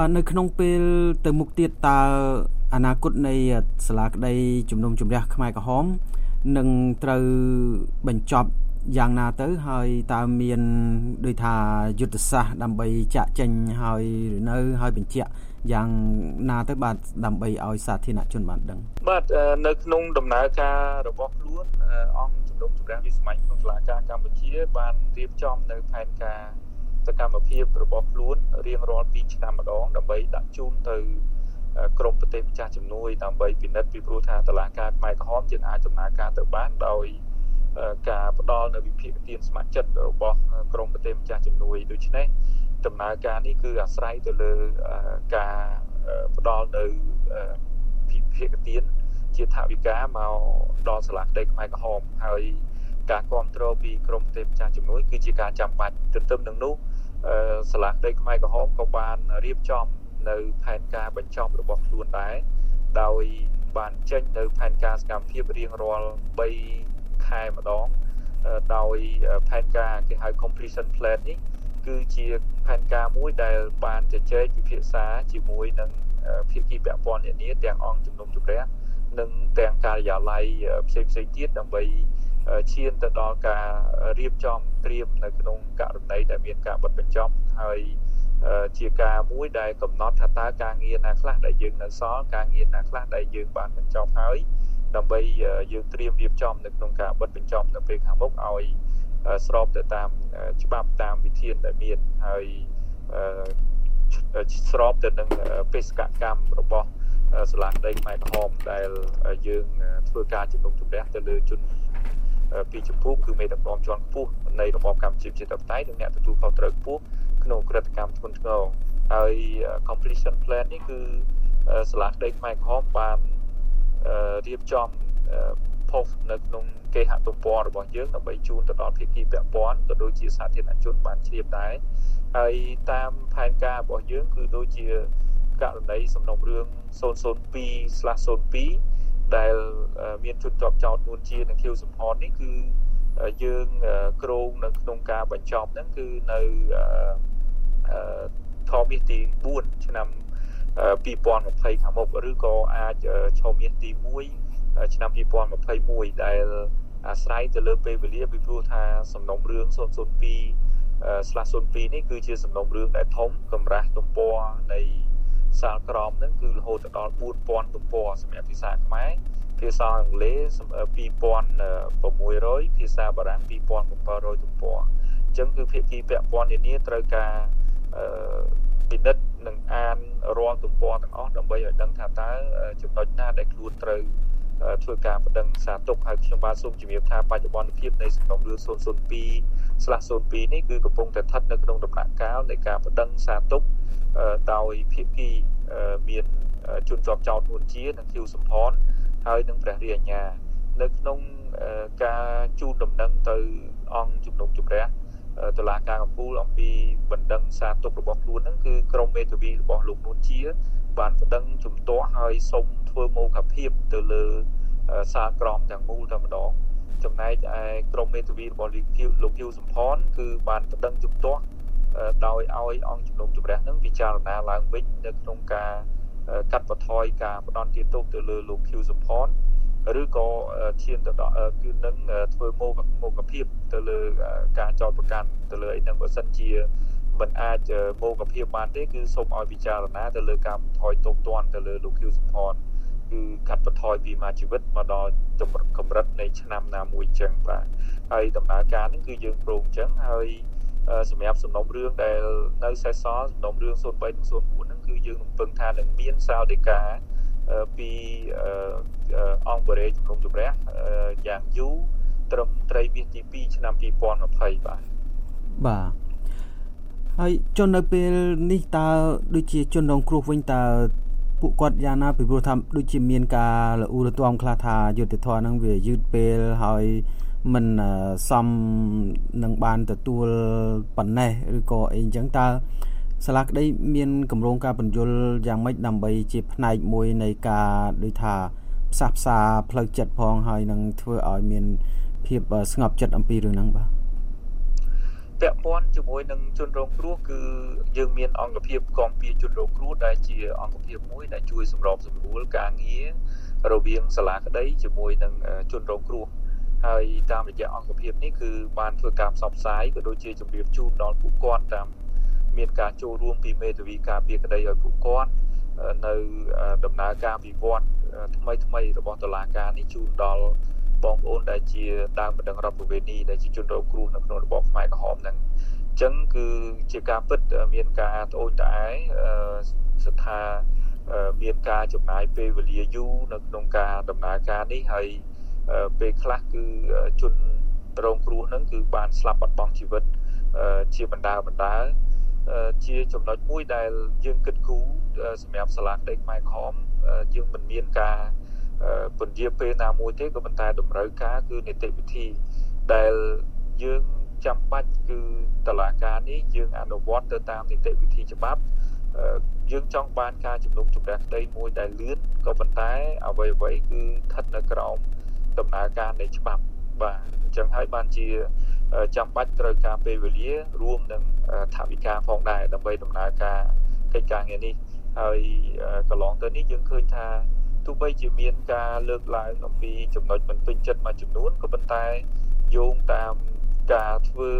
បាទនៅក្នុងពេលទៅមុខទៀតតើអនាគតនៃសាលាក្តីជំនុំជម្រះខ្មែរក្រហមនឹងត្រូវបញ្ចប់យ៉ាងណាទៅហើយតើមានដូចថាយុទ្ធសាស្ត្រដើម្បីចាក់ចេញហើយឬនៅហើយបញ្ជាក់យ៉ាងណាទៅបាទដើម្បីឲ្យសាធារណជនបានដឹងបាទនៅក្នុងដំណើរការរបស់ខ្លួនអង្គជំនុំជម្រះវិស្ម័យក្នុងសាលាការកម្ពុជាបានរៀបចំនៅផែនការ សកម្មភាពរបស់ខ្លួនរៀងរាល់2ឆ្នាំម្ដងដើម្បីដាក់ជូនទៅក្រមប្រទេសម្ចាស់ជំនួយដើម្បីពិនិត្យពីព្រោះថាតឡាការខ្មែរក្រហមយើងអាចដំណើរការទៅបានដោយការផ្ដល់នៅវិភាគទានស្ម័គ្រចិត្តរបស់ក្រមប្រទេសម្ចាស់ជំនួយដូច្នេះដំណើរការនេះគឺអាស្រ័យទៅលើការផ្ដល់នៅវិភាគទានជាថវិកាមកដល់សាលាក្តីខ្មែរក្រហមហើយការគ្រប់គ្រងពីក្រមប្រទេសម្ចាស់ជំនួយគឺជាការចាំបាច់ទន្ទឹមនឹងនោះ សាលាក្តីខ្មែរក្រហមក៏បានរៀបចំនៅផែនការបញ្ចប់របស់ខ្លួនដែរដោយបានចេញនៅផែនការសកម្មភាពរៀងរាល់3ខែម្ដងដោយផែនការគេហៅ completion plan នេះគឺជាផែនការមួយដែលបានជជែកពិភាក្សាជាមួយនឹងភាគីពាក់ព័ន្ធនានាទាំងអង្គជំនុំជម្រះនិងទាំងការិយាល័យផ្សេងផ្សេងទៀតដើម្បី ឈានទៅដល់ការរៀបចំត្រៀមនៅក្នុងករណីដែលមានការបិទបញ្ចប់ហើយជាការមួយដែលកំណត់ថាតើការងារណាខ្លះដែលយើងនៅសល់ការងារណាខ្លះដែលយើងបានបញ្ចប់ហើយដើម្បីយើងត្រៀមរៀបចំនៅក្នុងការបិទបញ្ចប់នៅពេលខាងមុខឲ្យស្របទៅតាមច្បាប់តាមវិធានដែលមានហើយស្របទៅនឹងបេសកកម្មរបស់សាលាដីខ្មែរក្រហមដែលយើងធ្វើការជំនុំជម្រះទៅលើជន ពីចម្ពោះគឺមេដឹកនាំជាន់ខ្ពស់នៃរបបកម្ពុជាប្រជាធិបតេយ្យនិងអ្នកទទួលខុសត្រូវខ្ពស់ក្នុងក្រិតកម្មធ្ងន់ធ្ងរហើយ completion plan នេះគឺសាលាដីខ្មែរក្រហមបានរៀបចំផុសនៅក្នុងគេហទំព័ររបស់យើងដើម្បីជូនទៅដល់ភាគីពាក់ព័ន្ធក៏ដូចជាសាធារណជនបានជ្រាបដែរហើយតាមផែនការរបស់យើងគឺដូចជាករណីសំណុំរឿង002/02 ដែលមានជនជាប់ចោតនួនជានិងខៀវសំផននេះគឺយើងក្រងនៅក្នុងការបញ្ចប់ហ្នឹងគឺនៅខមាសទី4ឆ្នាំ2020ខាងមុខឬក៏អាចឆមាសទី1ឆ្នាំ2021ដែលអាស្រ័យទៅលើពេលវេលាពីព្រោះថាសំណុំរឿង002ស្លាស់02នេះគឺជាសំណុំរឿងដែលធំកម្រាស់ទំព័រនៃ សាលក្រមហ្នឹងគឺរហូតដល់4000ទំព័រសម្រាប់ភាសាខ្មែរភាសាអង់គ្លេស2600ភាសាបារាំង2700ទំព័រអញ្ចឹងគឺភាគីពាក់ព័ន្ធនានាត្រូវការពិនិត្យនិងអានរាល់ទំព័រទាំងអស់ដើម្បីឲ្យដឹងថាតើចំណុចណាដែលខ្លួនត្រូវ ធ្វើការបដិងសារទុកហើយខ្ញុំបាទសូមជំរាបថាបច្ចុប្បន្នភាពនៃសំណុំរឿង002ស្លាស់02នេះគឺកំពុងតែស្ថិតនៅក្នុងដំណាក់កាលនៃការបដិងសារទុកដោយភាគីមានជនជាប់ចោតនួនជានិងឃីវសំផនហើយនឹងព្រះរាជអាជ្ញានៅក្នុងការជូនដំណឹងទៅអង្គជំនុំជម្រះតុលាការកំពូលអំពីបណ្ដឹងសារទុករបស់ខ្លួនហ្នឹងគឺក្រមមេធាវីរបស់លោកនួនជា បានបណ្ដឹងជំទាស់ហើយសុំធ្វើមោគភាពទៅលើសារក្រមទាំងមូលតែម្ដងចំណែកឯក្រមមេធាវីរបស់លោកគីវលោកគីវសំផនគឺបានបណ្ដឹងជំទាស់ដោយឲ្យអង្គជំនុំជម្រះនឹងពិចារណាឡើងវិញនៅក្នុងការកាត់បន្ថយការផ្ដន់ទាទោសទៅលើលោកឃីវសំផនឬក៏ឈានទៅដល់គឺនឹងធ្វើមោមោគភាពទៅលើការចោទប្រកាន់ទៅលើអីហ្នឹងបើសិនជា មិនអាចមោគភាពបានទេគឺសូមឲ្យពិចារណាទៅលើការបន្ថយទោសទណ្ឌទៅលើលោកឃីវសំផនគឺកាត់បន្ថយពីមួយជីវិតមកដល់កម្រិតនៃឆ្នាំណាមួយចឹងបាទហើយដំណើរការនេះគឺយើងព្រមចឹងហើយសម្រាប់សំណុំរឿងដែលនៅសេសសល់សំណុំរឿង03និង04ហ្នឹងគឺយើងនឹងពឹងថានឹងមានសាលដីកាពីអង្គបរិយាជំនុំជម្រះយ៉ាងយូរត្រឹមត្រីមាសទី2ឆ្នាំ2020បាទបាទ ហើយជននៅពេលនេះតើដូចជាជនរងគ្រោះវិញតើពួកគាត់យ៉ាងណាពីព្រោះថាដូចជាមានការលូរទាំខ្លះថាយុទ្ធធរហ្នឹងវាយឺតពេលហើយមិនសមនឹងបានទទួលប៉ុណ្ណេះឬក៏អីអញ្ចឹងតើសាលាក្តីមានកម្រងការបញ្យលយ៉ាងម៉េចដើម្បីជាផ្នែកមួយនៃការដូចថាផ្សះផ្សាផ្លូវចិត្តផងហើយនឹងធ្វើឲ្យមានភាពស្ងប់ចិត្តអំពីរឿងហ្នឹងបាទ ពាក់ព័ន្ធជាមួយនឹងជនរងគ្រោះគឺយើងមានអង្គភាពគាំពៀជនរងគ្រោះដែលជាអង្គភាពមួយដែលជួយសម្របសម្រួលការងាររវាងសាលាក្តីជាមួយនឹងជនរងគ្រោះហើយតាមរយៈអង្គភាពនេះគឺបានធ្វើការផ្សព្វផ្សាយក៏ដូចជាជម្រាបជូនដល់ពួកគាត់តាមមានការចូលរួមពីមេធាវីការពារក្តីឲ្យពួកគាត់នៅដំណើរការវិវត្តថ្មីថ្មីរបស់តុលាការនេះជូនដល់ បងប្អូនដែលជាដើមបណ្ដឹងរដ្ឋប្រវេណីដែលជាជនរងគ្រោះនៅក្នុងរបបខ្មែរក្រហមហ្នឹងអញ្ចឹងគឺជាការពិតមានការត្អូញត្អែស្ថាមានការចំណាយពេលវេលាយូរនៅក្នុងការដំណើរការនេះហើយពេលខ្លះគឺជនរងគ្រោះហ្នឹងគឺបានស្លាប់បាត់បង់ជីវិតជាបណ្ដាបណ្ដាជាចំណុចមួយដែលយើងគិតគូរសម្រាប់សាលាក្តីខ្មែរក្រហមយើងមិនមានការ ពន្យាពេលណាមួយទេក៏ប៉ុន្តែតម្រូវការគឺនីតិវិធីដែលយើងចាំបាច់គឺតឡាការនេះយើងអនុវត្តទៅតាមនីតិវិធីច្បាប់យើងចង់បានការជំនុំជម្រះក្តីមួយដែលលឿនក៏ប៉ុន្តែអ្វីអ្វីគឺស្ថិតនៅក្រោមដំណើរការនៃច្បាប់បាទអញ្ចឹងហើយបានជាចាំបាច់ត្រូវការពេលវេលារួមនឹងថវិកាផងដែរដើម្បីដំណើរការកិច្ចការងារនេះហើយកន្លងទៅនេះយើងឃើញថា ទោះបីជាមានការលើកឡើងអំពីចំណុចមិនពេញចិត្តមួយចំនួនក៏ប៉ុន្តែយោងតាមការធ្វើ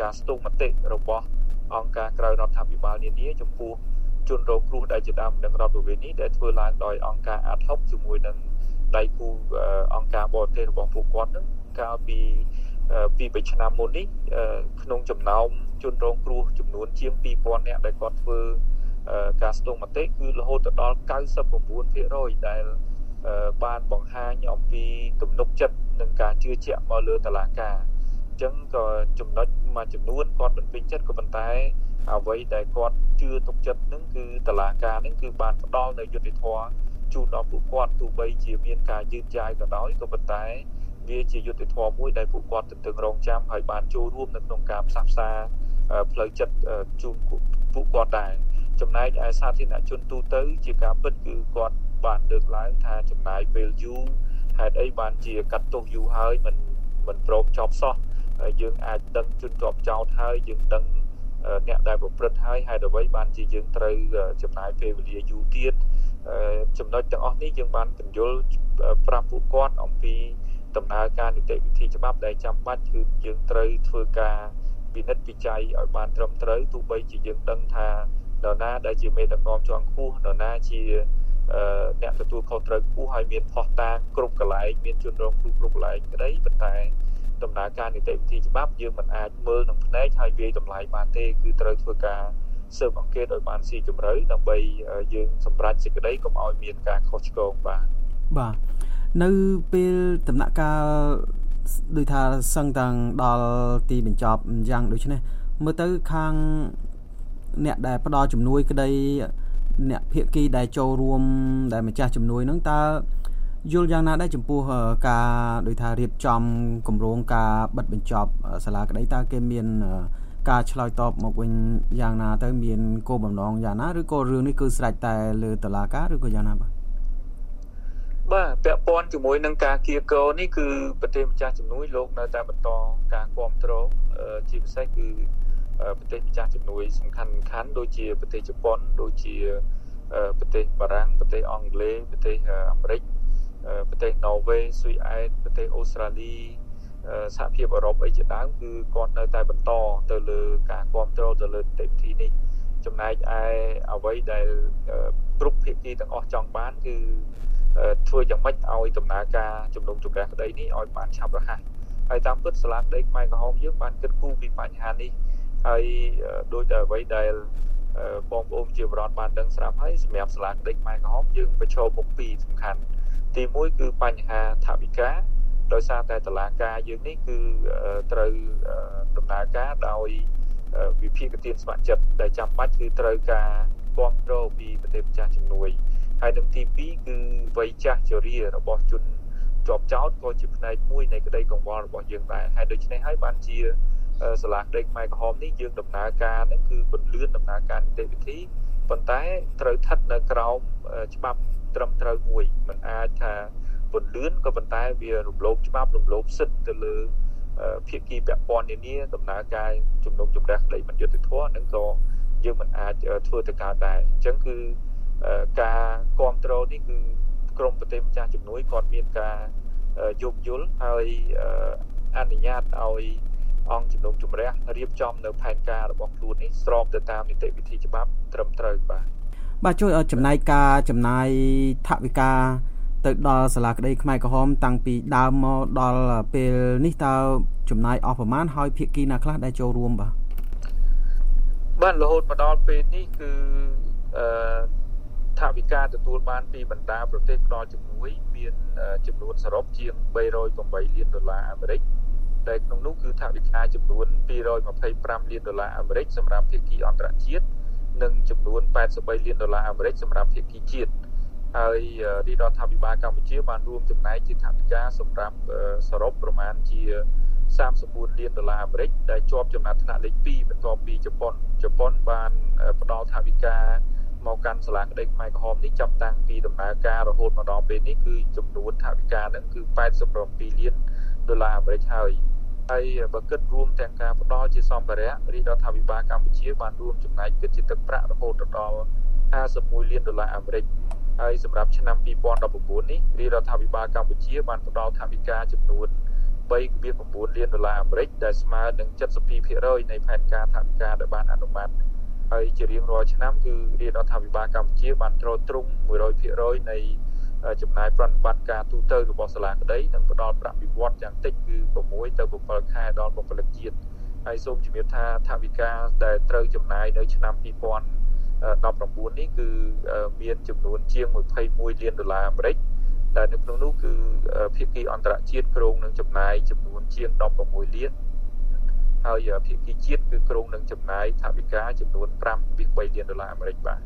ការស្ទង់មតិរបស់អង្គការក្រៅរដ្ឋាភិបាលនានាចំពោះជនរងគ្រោះដែលជាដើមនឹងរដ្ឋប្រវេណនេះដែលធ្វើឡើងដោយអង្គការអាត់ហុកជាមួយនឹងដៃគូអង្គការបរទេសរបស់ពួកគាត់នឹងកាលពីពី3ឆ្នាំមុននេះក្នុងចំណោមជនរងគ្រោះចំនួនជាង2000នាក់ដែលគាត់ធ្វើ ការស្ទង់មតិគឺរហូតដល់99%ដែលបានបង្ហាញអំពីទំនុកចិត្តនិងការជឿជាក់មកលើតឡាការអញ្ចឹងក៏ចំណុចមួយចំនួនគាត់មិនពេញចិត្តក៏ប៉ុន្តែអ្វីដែលគាត់ជឿទុកចិត្តនឹងគឺតឡាការនឹងគឺបានផ្ដល់នៅយុត្តិធម៌ជូនដល់ពួកគាត់ទោះបីជាមានការយឺតយ៉ាវក៏ដោយក៏ប៉ុន្តែវាជាយុទ្ធធម៌មួយដែលពួកគាត់ទន្ទឹងរង់ចាំហើយបានចូលរួមនៅក្នុងការផ្សះផ្សាផ្លូវចិត្តជូនពួកគាត់ដែរ ចំណែកឯសាធារណជនទូទៅ ជាការពិតគឺគាត់បានលើកឡើងថាចំណាយពេលយូរហេតុអីបានជាកាត់ទោសយូរហើយមិនមិនព្រមចប់សោះយើងអាចដឹងជនជាប់ចោតហើយយើងដឹងអ្នកដែលប្រព្រឹត្តហើយហេតុអ្វីបានជាយើងត្រូវចំណាយពេលវេលាយូរទៀតចំណុចទាំងអស់នេះយើងបានពន្យល់ប្រាប់ពួកគាត់អំពីដំណើរការនីតិវិធីច្បាប់ដែលចាំបាច់គឺយើងត្រូវធ្វើការពិនិត្យវិច័យឲ្យបានត្រឹមត្រូវទោះបីជាយើងដឹងថា នរណាដែលជាមេដឹកនាំជាន់ខ្ពស់នរណាជាអ្នកទទួលខុសត្រូវខ្ពស់ហើយមានផុសតាងគ្រប់កន្លែងមានជនរងគ្រោះគ្រប់កន្លែងក្តីប៉ុន្តែដំណើរការនីតិវិធីច្បាប់យើងមិនអាចមើលនឹងភ្នែកហើយវាយតម្លៃបានទេគឺត្រូវធ្វើការស៊ើបអង្កេតឲ្យបានស៊ីជម្រៅដើម្បីយើងសម្រេចសេចក្តីកុំឲ្យមានការខុសឆ្គងបាទបាទនៅពេលដំណាក់កាលដូចថាសឹងតាំងដល់ទីបញ្ចប់យ៉ាងដូចនេះមើលទៅខាង អ្នកដែលផ្ដល់ជំនួយក្តីអ្នកភៀកគីដែលចូលរួមដែលម្ចាស់ជំនួយហ្នឹងតើយល់យ៉ាងណាដែរចំពោះការដូចថារៀបចំគម្រោងការបិទបញ្ចប់សាលាក្តីតើគេមានការឆ្លើយតបមកវិញយ៉ាងណាទៅមានគោលបំណងយ៉ាងណាឬក៏រឿងនេះគឺស្រេចតែលើតឡាការឬក៏យ៉ាងណាបាទបាទពាក់ព័ន្ធជាមួយនឹងការគៀកោនេះគឺប្រទេសម្ចាស់ជំនួយលោកនៅតែបន្តការគ្រប់គ្រងជាពិសេសគឺ ប្រទេសម្ចាស់ជំនួយសំខាន់សំខាន់ដូចជាប្រទេសជប៉ុនដូចជាប្រទេសបារាំងប្រទេសអង់គ្លេសប្រទេសអាមេរិកប្រទេសណូវេស៊ុយអែតប្រទេសអូស្ត្រាលីសហភាពអឺរ៉ុបអីជាដើមគឺគាត់នៅតែបន្តទៅលើការគ្រប់គ្រងទៅលើនីតិវិធីនេះចំណែកឯអ្វីដែលគ្រប់ភាគីទាំងអស់ចង់បានគឺធ្វើយ៉ាងម៉េចឲ្យដំណើរការជំនុំជម្រះក្តីនេះឲ្យបានឆាប់រហ័សហើយតាមពិតសាលាក្តីខ្មែរក្រហមយើងបានគិតគូរពីបញ្ហានេះ ហើយដោយតែអ្វីដែលបងប្អូនជាបរដ្ឋបានដឹងស្រាប់ហើយសម្រាប់សាលាក្តីខ្មែរក្រហមយើងប្រឈមមុខពីរសំខាន់ទី1គឺបញ្ហាថវិកាដោយសារតែតឡាការយើងនេះគឺត្រូវដំណើរការដោយវិភាគទានស្ម័គ្រចិត្តដែលចាំបាច់គឺត្រូវការគ្រប់គ្រងពីប្រទេសម្ចាស់ជំនួយហើយនឹងទី2គឺវ័យចាស់ជរារបស់ជនជាប់ចោតក៏ជាផ្នែកមួយនៃក្តីកង្វល់របស់យើងដែរហើយដូច្នេះហើយបានជា សាលាក្តីខ្មែរក្រហមនេះយើងដំណើរការហ្នឹងគឺពន្លឿនដំណើរការនីតិវិធីប៉ុន្តែត្រូវស្ថិតនៅក្រោមច្បាប់ត្រឹមត្រូវមួយមិនអាចថាពន្លឿនក៏ប៉ុន្តែវារំលោភច្បាប់រំលោភសិទ្ធិទៅលើភាគីពាក់ព័ន្ធនានាដំណើរការជំនុំជម្រះក្តីមិនយុត្តិធម៌នឹងក៏យើងមិនអាចធ្វើទៅកើតដែរអញ្ចឹងគឺការគ្រប់គ្រងនេះគឺក្រមប្រទេសម្ចាស់ជំនួយគាត់មានការយោគយល់ហើយអនុញ្ញាតឲ្យ អង្គជំនុំជម្រះរៀបចំនៅផែនការរបស់ខ្លួននេះស្របទៅតាមនីតិវិធីច្បាប់ត្រឹមត្រូវបាទបាទជួយឲ្យចំណាយការចំណាយថវិកាទៅដល់សាលាក្តីខ្មែរក្រហមតាំងពីដើមមកដល់ពេលនេះតើចំណាយអស់ប្រមាណហើយភាគីណាខ្លះដែលចូលរួមបាទបាទរហូតមកដល់ពេលនេះគឺអឺថាវិការទទួលបានពីបណ្ដាប្រទេសផ្ដល់ជំនួយមានចំនួនសរុបជាង308លានដុល្លារអាមេរិក ដែលក្នុងនោះគឺថាវិការចំនួន225លានដុល្លារអាមេរិកសម្រាប់ភាគីអន្តរជាតិនិងចំនួន83លានដុល្លារអាមេរិកសម្រាប់ភាគីជាតិហើយរាជរដ្ឋាភិបាលកម្ពុជាបានរួមចំណែកជាថវិកាសម្រាប់សរុបប្រមាណជា34លានដុល្លារអាមេរិកដែលជាប់ចំណាត់ថ្នាក់លេខ2បន្ទាប់ពីជប៉ុនជប៉ុនបានផ្ដល់ថវិកាមកកាន់សាលាក្តីខ្មែរក្រហមនេះចាប់តាំងពីដំណើរការរហូតមកដល់ពេលនេះគឺចំនួនថវិកានឹងគឺ87លានដុល្លារអាមេរិកហើយ ហើយបើគិតរួមទាំងការផ្ដល់ជាសម្ភារៈរាជរដ្ឋាភិបាលកម្ពុជាបានរួមចំណែកគិតជាទឹកប្រាក់រហូតដល់51លានដុល្លារអាមេរិកហើយសម្រាប់ឆ្នាំ2019នេះរាជរដ្ឋាភិបាលកម្ពុជាបានផ្ដល់ថវិកាចំនួន3.9លានដុល្លារអាមេរិកដែលស្មើនឹង72%នៃផែនការថវិកាដែលបានអនុម័តហើយជារៀងរាល់ឆ្នាំគឺរាជរដ្ឋាភិបាលកម្ពុជាបានត្រួតត្រង100%នៃ ចំណាយប្រតិបត្តិការទូទៅរបស់សាលាក្តីនិងផ្ដល់ប្រាក់បៀវត្សយ៉ាងតិចគឺ6ទៅ7ខែដល់បុគ្គលិកជាតិហើយសូមជំរាបថាថវិកាដែលត្រូវចំណាយនៅឆ្នាំ2019នេះគឺមានចំនួនជាង21លានដុល្លារអាមេរិកដែលនៅក្នុងនោះគឺភាគីអន្តរជាតិក្រុងនឹងចំណាយចំនួនជាង16លានហើយភាគីជាតិគឺក្រុងនឹងចំណាយថវិកាចំនួន5.3លានដុល្លារអាមេរិកបាទ